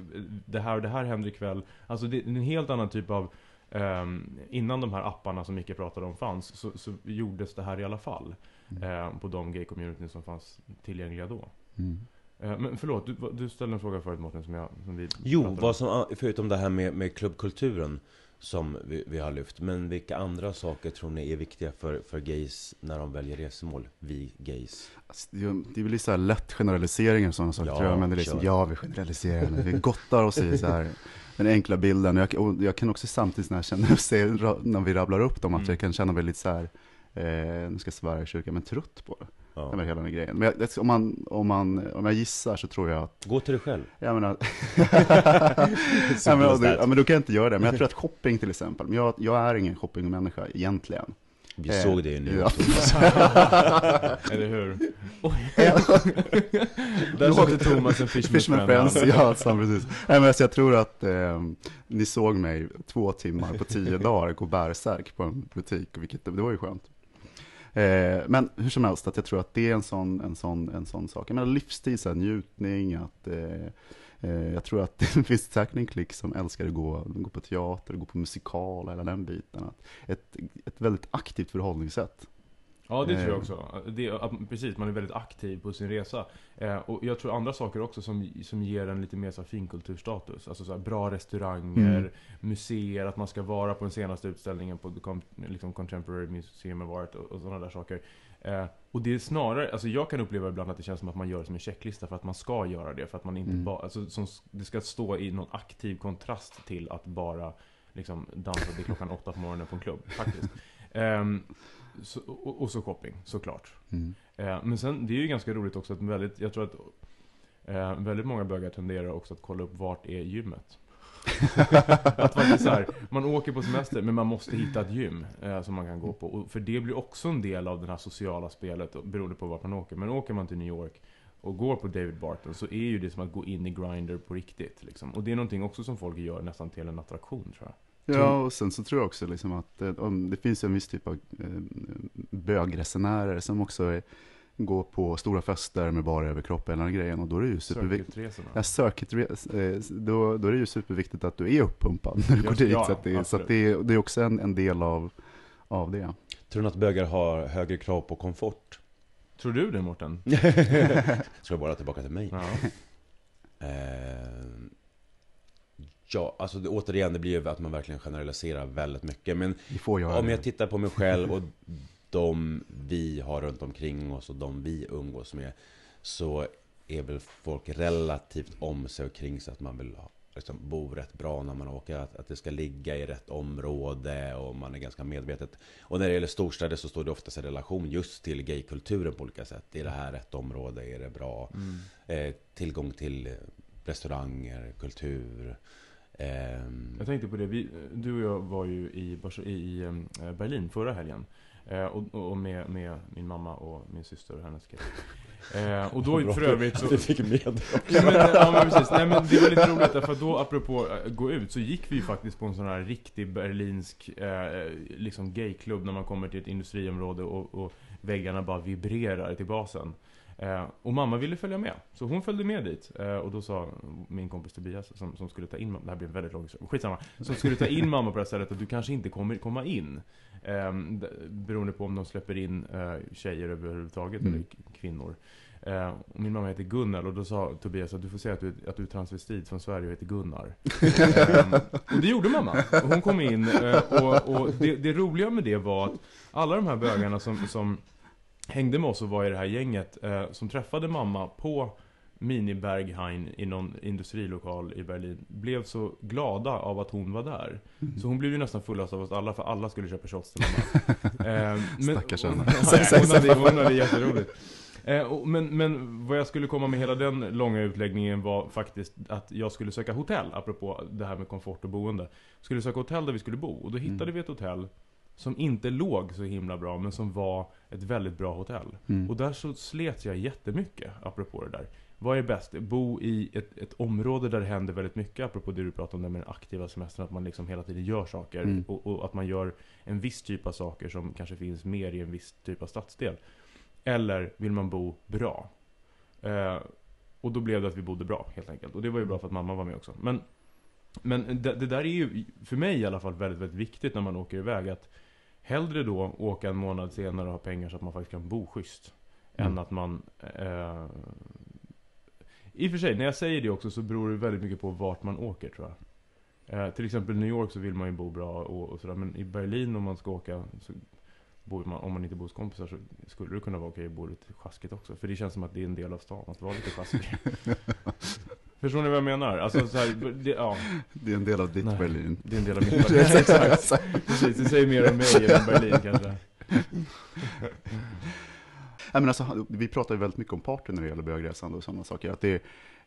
Det här och det här händer ikväll. Alltså det är en helt annan typ av ehm, innan de här apparna som Micke pratade om fanns så, så gjordes det här i alla fall. eh, på de gay-communityn som fanns tillgängliga då. Mm. Eh, men förlåt, du, du ställde en fråga förut Mårten som, jag, som vi Jo, vad som, förutom det här med, med klubbkulturen som vi, vi har lyft. Men vilka andra saker tror ni är viktiga för, för gays när de väljer resmål? Vi gays. Alltså, det, lite så här lätt generaliseringar och sådana saker Ja, tror jag, men det är liksom, kör. ja vi generaliserar nu, vi gottar oss i så här, den enkla bilden. Och jag, och jag kan också samtidigt när jag känner, se, när vi rabblar upp dem, att Mm. jag kan känna mig lite så här, eh, nu ska jag svära i kyrkan, men trött på det. Ja. Ja. hela den här grejen. Men jag, om, man, om, man, om jag gissar så tror jag att Gå till dig själv. jag menar, ja, men, close ja, men då kan jag inte göra det. Men jag tror att shopping till exempel, men jag, jag är ingen shoppingmänniska egentligen. Vi Eh, såg det nu. ja. Eller hur? Där låter Thomas en Fishman, Fishman Friends, ja, så, precis. Nej, men alltså, jag tror att eh, ni såg mig två timmar på tio dagar gå bärsärk på en butik, vilket det var ju skönt. Eh, men hur som helst, att jag tror att det är en sån, en sån, en sån sak. Jag menar livsstil, så här, njutning, att eh, eh jag tror att det finns säkert en klick som älskar att gå, gå på teater, gå på musikal, hela den biten. Att ett, ett väldigt aktivt förhållningssätt. Ja, det tror jag Eh. också. Det, att, precis, man är väldigt aktiv på sin resa. Eh, och jag tror andra saker också som, som ger en lite mer så här finkulturstatus. Alltså så här, bra restauranger, Mm. museer, att man ska vara på den senaste utställningen på liksom Contemporary Museum of Art och, och sådana där saker. Eh, och det är snarare, alltså jag kan uppleva ibland att det känns som att man gör det som en checklista för att man ska göra det. För att man inte Mm. bara, alltså som, det ska stå i någon aktiv kontrast till att bara liksom dansa till klockan åtta på morgonen på en klubb. Faktiskt. Ehm, så, och, och så shopping, såklart. Mm. Eh, men sen, det är ju ganska roligt också att väldigt, jag tror att eh, väldigt många bögar tenderar också att kolla upp vart är gymmet. att faktiskt så här, man åker på semester men man måste hitta ett gym eh, som man kan gå på. Och för det blir också en del av det här sociala spelet beroende på vart man åker. Men åker man till New York och går på David Barton så är ju det som att gå in i Grindr på riktigt. Liksom. Och det är någonting också som folk gör nästan till en attraktion tror jag. Ja, och sen så tror jag också liksom att eh, om, det finns en viss typ av eh, bögresenärer som också är, går på stora fester med bara överkropp eller den grejen och då är det ju superviktigt. Ja, eh, då, då är det ju superviktigt att du är uppumpad när du går dit. ja, så att det, så att det, är- det är också en, en del av, av det. Tror ni att bögar har högre krav på komfort? Tror du det Mårten? Ska jag bara tillbaka till mig? Ja. Eh, ja, alltså det, återigen, det blir ju att man verkligen generaliserar väldigt mycket. Men göra om jag tittar på mig själv och de vi har runt omkring oss och de vi umgås med så är väl folk relativt om sig och kring sig att man vill ha, liksom, bo rätt bra när man åker. Att, att det ska ligga i rätt område och man är ganska medvetet. Och när det gäller storstäder så står det oftast i relation just till gaykulturen på olika sätt. Är det här rätt område? Är det bra? Mm. Eh, tillgång till restauranger, kultur. Ehm, Jag tänkte på det, vi, du och jag var ju i, eh, Berlin förra helgen. Eh, och, och med, med min mamma och min syster och hennes kille. Eh, och då för övrigt så... Du fick med Ja men, ja, men precis, nej men det var lite roligt därför att då apropå äh, gå ut så gick vi ju faktiskt på en sån här riktig berlinsk eh, liksom gayklubb när man kommer till ett industriområde och, och väggarna bara vibrerar till basen. Eh, och mamma ville följa med, så hon följde med dit. Eh, och då sa min kompis Tobias som, som skulle ta in mamma, det här blir en väldigt lång historia, skitsamma. Som skulle ta in mamma på det här stället att du kanske inte kommer komma in. Eh, beroende på om de släpper in eh, tjejer överhuvudtaget Mm. eller kvinnor. Eh, min mamma heter Gunnel och då sa Tobias att du får säga att du, att du är transvestit från Sverige och heter Gunnar. eh, och det gjorde mamma. Och hon kom in eh, och, och det, det roliga med det var att alla de här bögarna som, som hängde med oss och var i det här gänget eh, som träffade mamma på Mini Berghain i någon industrilokal i Berlin blev så glada av att hon var där. Så hon blev ju nästan fullast av oss alla för alla skulle köpa shots till mamma. Eh, Stackars henne. Hon, hade, hon hade jätteroligt. Eh, men, men vad jag skulle komma med hela den långa utläggningen var faktiskt att jag skulle söka hotell, apropå det här med komfort och boende. Skulle söka hotell där vi skulle bo, och då hittade vi ett hotell som inte låg så himla bra, men som var ett väldigt bra hotell. Mm. Och där så slet jag jättemycket, apropå det där. Vad är bäst? Bo i ett, ett område där det händer väldigt mycket, apropå det du pratade om, det med den aktiva semestern, att man liksom hela tiden gör saker. Mm. Och, och att man gör en viss typ av saker som kanske finns mer i en viss typ av stadsdel. Eller vill man bo bra? Eh, och då blev det att vi bodde bra, helt enkelt. Och det var ju bra för att mamma var med också. Men, men det, det där är ju, för mig i alla fall, väldigt, väldigt viktigt när man åker iväg. Att hellre då åka en månad senare och ha pengar så att man faktiskt kan bo schysst. Mm. Än att man... Eh, I och för sig, när jag säger det också så beror det väldigt mycket på vart man åker tror jag. Eh, till exempel New York så vill man ju bo bra och, och sådär. Men i Berlin om man ska åka, så bor man, om man inte bor hos kompisar så skulle det kunna vara okej att bo lite sjaskigt också. För det känns som att det är en del av stan, att vara lite sjaskig. Förstår ni vad jag menar? Alltså så här, det, ja, Det är en del av ditt Nej. Berlin. det är en del av mitt Berlin. Exakt. Precis, det säger mer om mig än Berlin kanske. Nej, men alltså, vi pratar ju väldigt mycket om party när det gäller bögresande och sådana saker. Att det,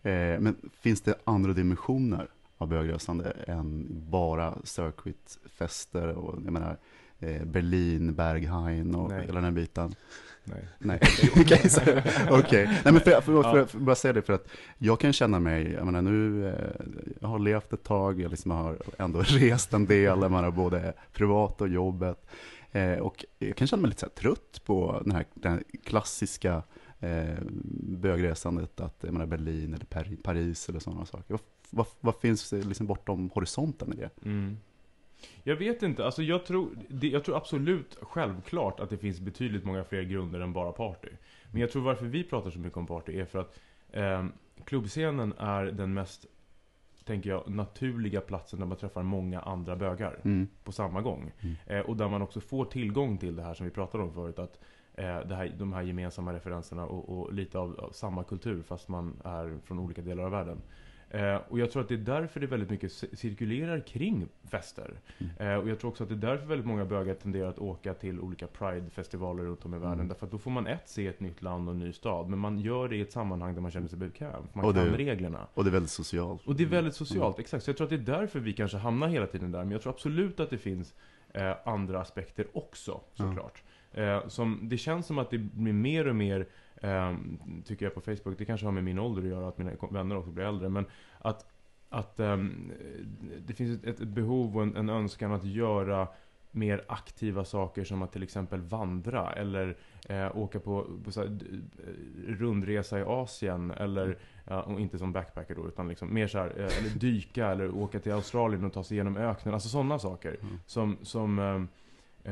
eh, men finns det andra dimensioner av bögresande än bara circuitfester och jag menar, eh, Berlin, Berghain och Nej. hela den här biten? Nej. Nej, okej. Okej. Nej, men för, för, för, för, bara säga det för att jag kan känna mig, jag menar nu, eh, jag har levt ett tag, jag liksom har ändå rest en del, man har både privat och jobbet. Eh, och jag kan känna mig lite trött på den här, den här klassiska eh, bögresandet, att jag menar Berlin eller Pari- Paris eller sådana saker. Vad, vad, vad finns liksom bortom horisonten i det? Mm. Jag vet inte, alltså jag tror, det, jag tror absolut självklart att det finns betydligt många fler grunder än bara party. Men jag tror varför vi pratar så mycket om party är för att eh, klubbscenen är den mest, tänker jag, naturliga platsen där man träffar många andra bögar Mm. på samma gång. Mm. Eh, och där man också får tillgång till det här som vi pratade om förut. Att eh, det här, de här gemensamma referenserna och, och lite av, av samma kultur fast man är från olika delar av världen. Eh, och jag tror att det är därför det väldigt mycket ci- cirkulerar kring fester. Mm. Eh, och jag tror också att det är därför väldigt många bögar tenderar att åka till olika Pride-festivaler runt om i världen. Mm. Därför att då får man ett se ett nytt land och en ny stad. Men man gör det i ett sammanhang där man känner sig bekväm. Man Och det- kan reglerna. Och det är väldigt socialt. Och det är väldigt socialt, exakt. Så jag tror att det är därför vi kanske hamnar hela tiden där. Men jag tror absolut att det finns eh, andra aspekter också, såklart. Eh, som, det känns som att det blir mer och mer, eh, tycker jag på Facebook, det kanske har med min ålder att göra, att mina vänner också blir äldre. Men att, att ehm, det finns ett, ett behov och en, en önskan att göra mer aktiva saker som att till exempel vandra eller eh, åka på, på så här, eh, rundresa i Asien eller Ja, och inte som backpacker då, utan liksom mer så här, eh, eller dyka eller åka till Australien och ta sig igenom öknen. Alltså sådana saker. Mm. Som, som eh,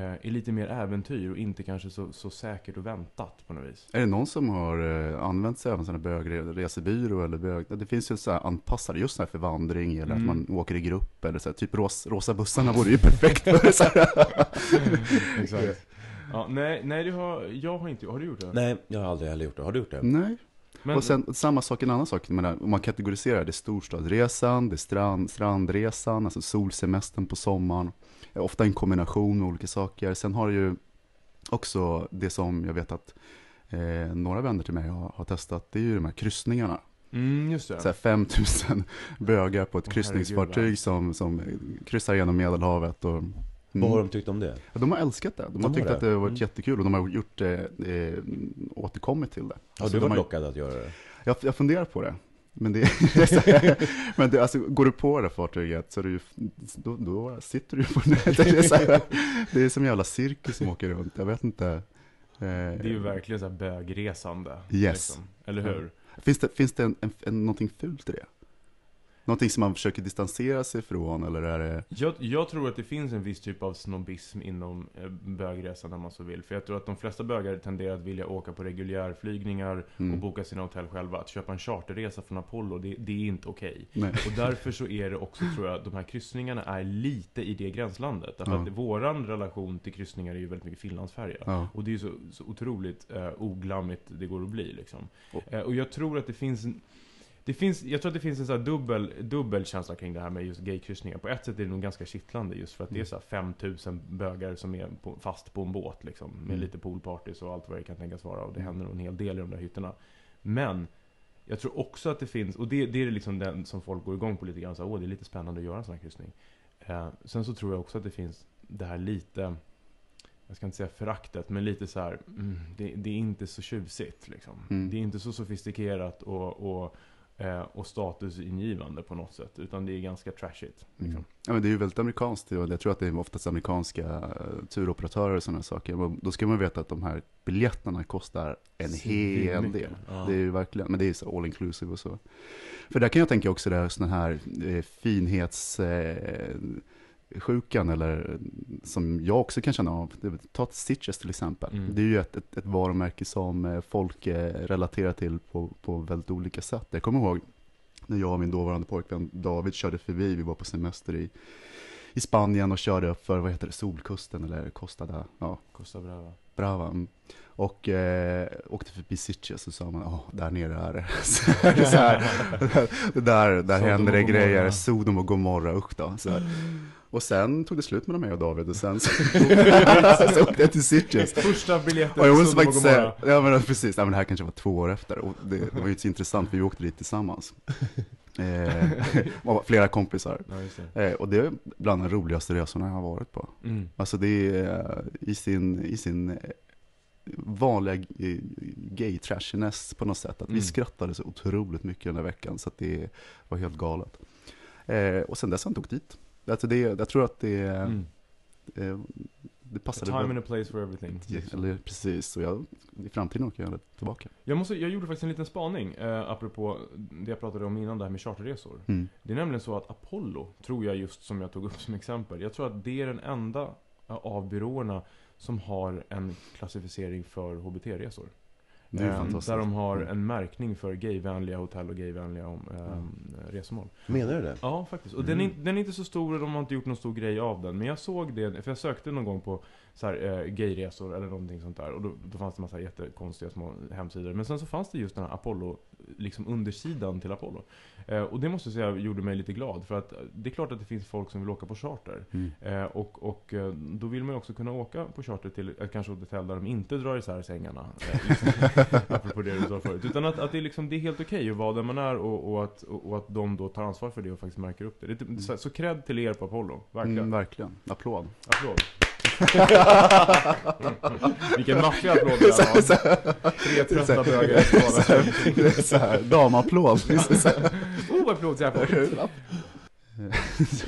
är lite mer äventyr och inte kanske så, så säkert och väntat på något vis. Är det någon som har eh, använt sig av en sån här bögresebyrå eller bög... Det finns ju så här anpassade just så här för vandring eller Mm. att man åker i grupp eller så här, typ ros, rosa bussarna vore ju perfekt. Exakt. Ja, nej, nej det har, jag har inte, har du gjort det? Nej, jag har aldrig heller gjort det. Har du gjort det? Nej. Men, Och sen samma sak, en annan sak, menar, om man kategoriserar det är storstadsresan, det är strand, strandresan, alltså solsemestern på sommaren. Eh, Ofta en kombination med olika saker. Sen har du ju också det som jag vet att eh, några vänner till mig har, har testat, det är ju de här kryssningarna. Mm, just det. Så här 5000 bögar på ett Åh, kryssningsfartyg herregud, som, som kryssar genom Medelhavet. Och, Vad har de tyckt om det? Ja, de har älskat det. De, De har har tyckt det. att det har varit Mm. jättekul och de har gjort det, eh, återkommit till det. Har Alltså, du de varit har- lockad att göra det? Jag, jag funderar på det. Men, det, men det, alltså, går du på det fartyget så är det ju, då, då sitter du ju på nätet. Det är, så här, det är som en jävla cirkus som åker runt. Jag vet inte. Det är ju verkligen så här bögresande. Yes. Liksom. Eller hur? Finns det, finns det en, en, en, någonting fult i det? Någonting som man försöker distansera sig från eller är det? Jag, jag tror att det finns en viss typ av snobbism inom eh, bögresan om man så vill. För jag tror att de flesta bögar tenderar att vilja åka på reguljärflygningar Mm. och boka sina hotell själva. Att köpa en charterresa från Apollo, det, det är inte okej. Nej. Och därför så är det också, tror jag, de här kryssningarna är lite i det gränslandet. Därför Ja. att våran relation till kryssningar är ju väldigt mycket Finlandsfärja. Ja. Och det är ju så, så otroligt eh, oglammigt det går att bli liksom. Och- Eh, och jag tror att det finns en det finns, jag tror att det finns en här dubbel, dubbel känsla kring det här med just gaykryssningar. På ett sätt är det nog ganska kittlande just för att det är så här 5000 bögar som är på, fast på en båt liksom. Med Mm. lite poolpartys och allt vad det kan tänkas vara. Och det händer nog en hel del i de där hytterna. Men jag tror också att det finns, och det, det är liksom den som folk går igång på lite grann. Så, Åh, det är lite spännande att göra en sån här kryssning. Eh, sen så tror jag också att det finns det här lite, jag ska inte säga föraktet, men lite så här, mm, det, det är inte så tjusigt liksom. Mm. Det är inte så sofistikerat och, och, eh, och statusingivande på något sätt. Utan det är ganska trashigt. Liksom. Mm. Ja, men det är ju väldigt amerikanskt. Jag tror att det är oftast amerikanska eh, turoperatörer och sådana saker. Men Då ska man veta att de här biljetterna kostar en hel del. Ja. Det är ju verkligen, men det är så all inclusive och så. För där kan jag tänka också det här, sån här eh, finhets... Eh, sjukan eller som jag också kan känna av. Ta Stitches till exempel. Mm. Det är ju ett, ett, ett varumärke som eh, folk eh, relaterar till på, på väldigt olika sätt. Jag kommer ihåg när jag och min dåvarande pojkvän David körde förbi, vi var på semester i, i Spanien och körde upp för, vad heter det, Solkusten eller Costa ja, Costa Brava. Brava. Och eh, åkte förbi Sitges och sa man, åh, där nere är det. Så det så här, där, där Sodom händer det grejer, Sodom och Gomorra, usch då. Så här. Och sen tog det slut mellan mig och David och sen så, så åkte jag till Sitges. Första biljetten Och jag måste faktiskt säga, ja men precis, ja, men det här kanske var två år efter. Och det, det var ju så intressant, för vi åkte dit tillsammans. Eh, flera kompisar. Ja, just det. Eh, och det är bland de roligaste resorna jag har varit på. Mm. Alltså det är eh, i sin, i sin eh, vanliga eh, gay-trashiness på något sätt. Att Mm. vi skrattade så otroligt mycket den här veckan så att det var helt galet. Eh, och sen dess har jag inte åkt dit. Alltså det, jag tror att det, Mm. eh, det A passade time bra. and a place for everything. Eller precis, så jag, i framtiden åker jag tillbaka. Jag, måste, jag gjorde faktiskt en liten spaning, eh, apropå det jag pratade om innan, det här med charterresor. Mm. Det är nämligen så att Apollo, tror jag just som jag tog upp som exempel, jag tror att det är den enda av byråerna som har en klassificering för HBT-resor. Det är ju fantastiskt. Där de har Mm. en märkning för gayvänliga hotell och gayvänliga eh, resmål. Menar du det? Ja, faktiskt. Och Mm. den, är, den är inte så stor och de har inte gjort någon stor grej av den. Men jag såg det, för jag sökte någon gång på så här, eh, gayresor eller någonting sånt där. Och då, då fanns det massa jättekonstiga små hemsidor. Men sen så fanns det just den här Apollo, liksom undersidan till Apollo. Eh, och det måste jag säga gjorde mig lite glad. För att eh, det är klart att det finns folk som vill åka på charter. Mm. Eh, och, och eh, då vill man ju också kunna åka på charter till ett kanske ett hotell där de inte drar isär sängarna. Eh, liksom, apropå det du sa förut. Utan att, att det, är liksom, det är helt okej att vara där man är och, och, att, och, och att de då tar ansvar för det och faktiskt märker upp det. det är, så, så cred till er på Apollo. Verkligen. Mm, verkligen, applåd. Applåd. Vilken maffig applåd det där var. Tre trötta bögar i här, damapplåd. Här. Oh, applåd. Så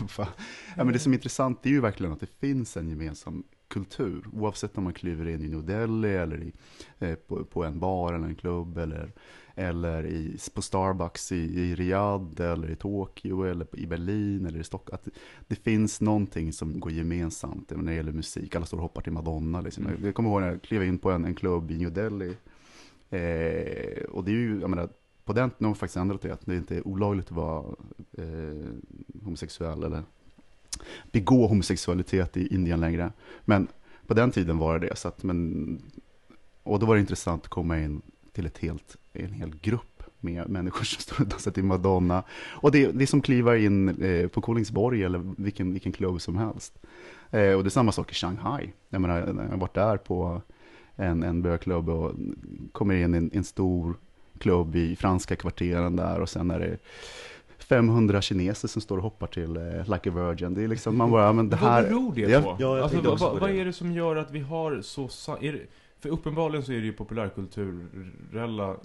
fan. ja, men det som är intressant är ju verkligen att det finns en gemensam kultur. Oavsett om man kliver in i New Delhi eller i, eh, på, på en bar eller en klubb eller, eller i, på Starbucks i, i Riyadh eller i Tokyo eller i Berlin eller i Stockholm. Att det, finns någonting som går gemensamt när det gäller musik. Alla står och hoppar till Madonna. Liksom. Mm. Jag kommer ihåg när jag klev in på en, en klubb i New Delhi. Eh, och det är ju, jag menar, på den tiden har man faktiskt ändrat det, att det inte är olagligt att vara eh, homosexuell eller begå homosexualitet i Indien längre. Men på den tiden var det det. Så att, men, och då var det intressant att komma in till ett helt, en hel grupp med människor som står och dansar till Madonna. Och det, det är som kliva in eh, på Kolingsborg eller vilken, vilken klubb som helst. Eh, och det är samma sak i Shanghai. Jag menar, jag har varit där på en, en bögklubb och kommer in i en, en stor klubb i franska kvarteren där och sen är det 500 kineser som står och hoppar till eh, Like a Virgin. Det är liksom, man bara, men det här... Vad beror det på? Ja, alltså, vad, vad, vad är det som gör att vi har så... Är det, för uppenbarligen så är det ju populärkulturella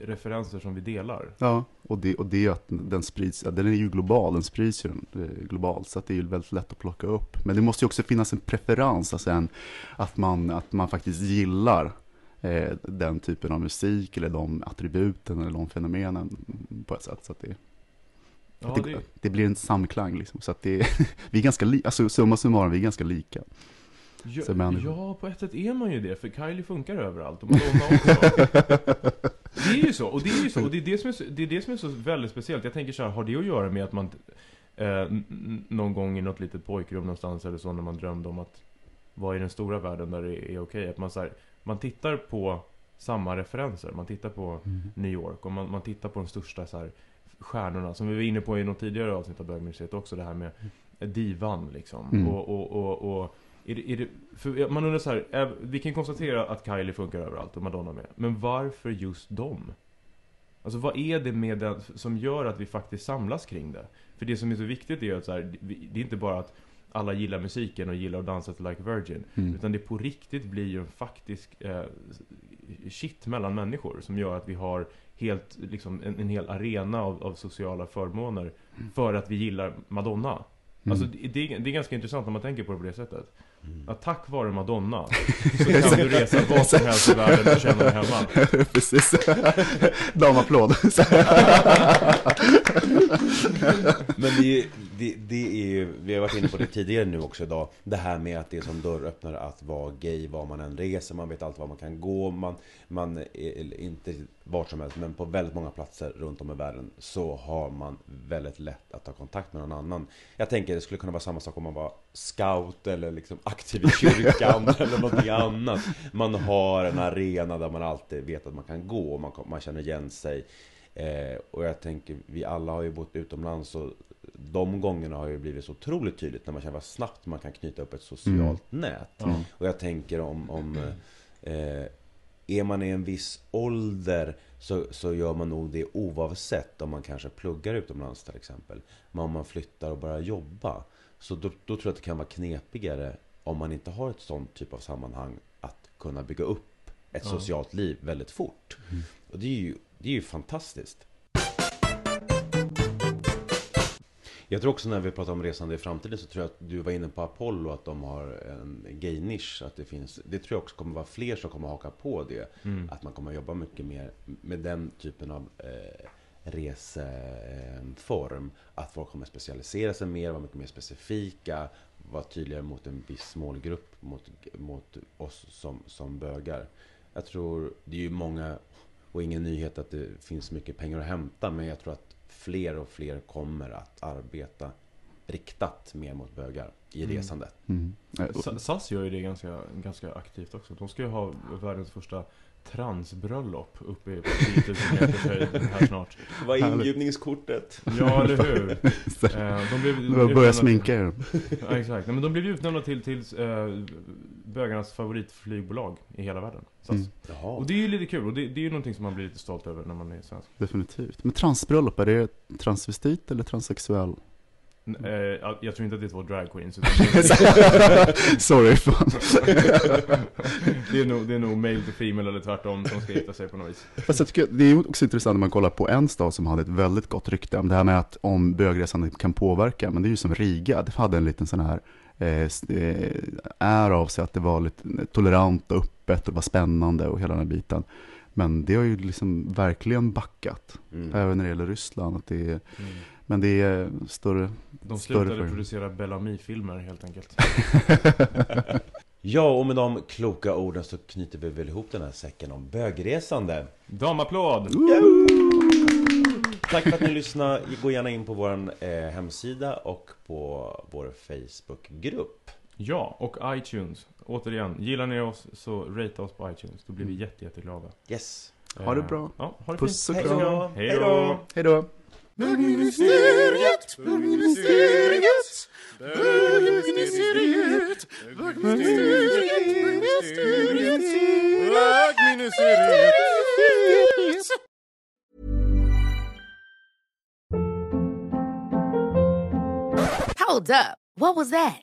referenser som vi delar. Ja, och det, och det är att den sprids, den är ju global, den sprids ju eh, globalt, så att det är ju väldigt lätt att plocka upp. Men det måste ju också finnas en preferens, alltså en, att, man, att man faktiskt gillar eh, den typen av musik, eller de attributen, eller de fenomenen på ett sätt. Så att det, Ja, att det, det, det blir en samklang liksom. Så att det, vi är ganska lika, alltså summa summarum, vi är ganska lika. ja, ja, på ett sätt är man ju det, för Kylie funkar överallt, och Madonna också. Det är ju så, och det är ju så, och det är det som är så, det är det som är så väldigt speciellt. Jag tänker så här, har det att göra med att man eh, någon gång i något litet pojkrum någonstans eller så, när man drömde om att vara i den stora världen där det är okej, att man så här, man tittar på samma referenser, man tittar på New York och man, man tittar på de största så här, stjärnorna, som vi var inne på i något tidigare avsnitt av Bögmuseet också, det här med divan liksom. Mm. Och, och, och, och är det, är det, man undrar så här, är, vi kan konstatera att Kylie funkar överallt och Madonna med. Men varför just dem? Alltså vad är det med det som gör att vi faktiskt samlas kring det? För det som är så viktigt är att så här, det är inte bara att alla gillar musiken och gillar att dansa till Like Virgin. Mm. Utan det på riktigt blir ju en faktisk eh, shit mellan människor som gör att vi har helt, liksom, en, en hel arena av, av sociala förmåner för att vi gillar Madonna. Alltså det, det, är, det är ganska intressant när man tänker på det på det sättet. Att tack vare Madonna så kan du resa vart som helst i världen och känna dig hemma. Precis. Damapplåd. Men det, är- det, det är ju, vi har varit inne på det tidigare nu också idag Det här med att det är som dörröppnare att vara gay var man än reser Man vet alltid var man kan gå Man, man är inte vart som helst men på väldigt många platser runt om i världen Så har man väldigt lätt att ta kontakt med någon annan. Jag tänker det skulle kunna vara samma sak om man var scout eller liksom aktiv i kyrkan eller någonting annat. Man har en arena där man alltid vet att man kan gå och man, man känner igen sig. Eh, och jag tänker, vi alla har ju bott utomlands och de gångerna har ju blivit så otroligt tydligt när man känner vad snabbt man kan knyta upp ett socialt nät. Ja. Och jag tänker om, om eh, är man i en viss ålder så, så gör man nog det oavsett om man kanske pluggar utomlands till exempel. Men om man flyttar och börjar jobba så då, då tror jag att det kan vara knepigare om man inte har ett sånt typ av sammanhang att kunna bygga upp ett Ja. socialt liv väldigt fort. Och det är ju, det är ju fantastiskt. Jag tror också när vi pratar om resande i framtiden så tror jag att du var inne på Apollo att de har en gay-nisch. Att det finns, det tror jag också kommer vara fler som kommer haka på det. Mm. Att man kommer jobba mycket mer med den typen av eh, reseform. Att folk kommer specialisera sig mer, vara mycket mer specifika. Vara tydligare mot en viss målgrupp, mot, mot oss som, som bögar. Jag tror, det är ju många, och ingen nyhet att det finns mycket pengar att hämta. Men jag tror att fler och fler kommer att arbeta riktat mer mot bögar i Mm. resandet. Mm. Sa- SAS gör ju det ganska, ganska aktivt också. De ska ju ha världens första transbröllop uppe i på 10 000 meters höjd här snart. Vad är inbjudningskortet? Ja, eller hur? Eh, de blev, de Du utnämnda- sminka er. Ja, exakt. Men de blev utnämnda till, till eh, bögarnas favoritflygbolag i hela världen. Mm. Och det är ju lite kul, och det, det är ju någonting som man blir lite stolt över när man är svensk. Definitivt. Men transbröllop, är det transvestit eller transsexuell? N- Eh, jag, tror inte att det är två drag queens, utan Sorry, fan. det, är nog, det är nog male to female eller tvärtom som ska gifta sig på något vis. Fast jag tycker det är också intressant när man kollar på en stad som hade ett väldigt gott rykte om det här med att om bögresande kan påverka, men det är ju som Riga, det hade en liten sån här eh, eh, är av sig att det var lite tolerant och öppet och var spännande och hela den här biten. Men det har ju liksom verkligen backat, Mm. även när det gäller Ryssland. Att det är, Mm. Men det är större, De större slutade för- producera Bellamy-filmer helt enkelt. Ja, och med de kloka orden så knyter vi väl ihop den här säcken om bögresande. Damapplåd! Tack för att ni lyssnade. Gå gärna in på vår eh, hemsida och på vår Facebookgrupp. Ja, och iTunes. Återigen, gillar ni oss så rate oss på iTunes. Då blir vi jätte, jätteglada. Yes. Ha det Eh, bra. Ja, ha det Puss och kram. då! Hej då! Hej då! Bögministeriet, bögministeriet, bögministeriet, bögministeriet, bögministeriet, bögministeriet. Hold up. What was that?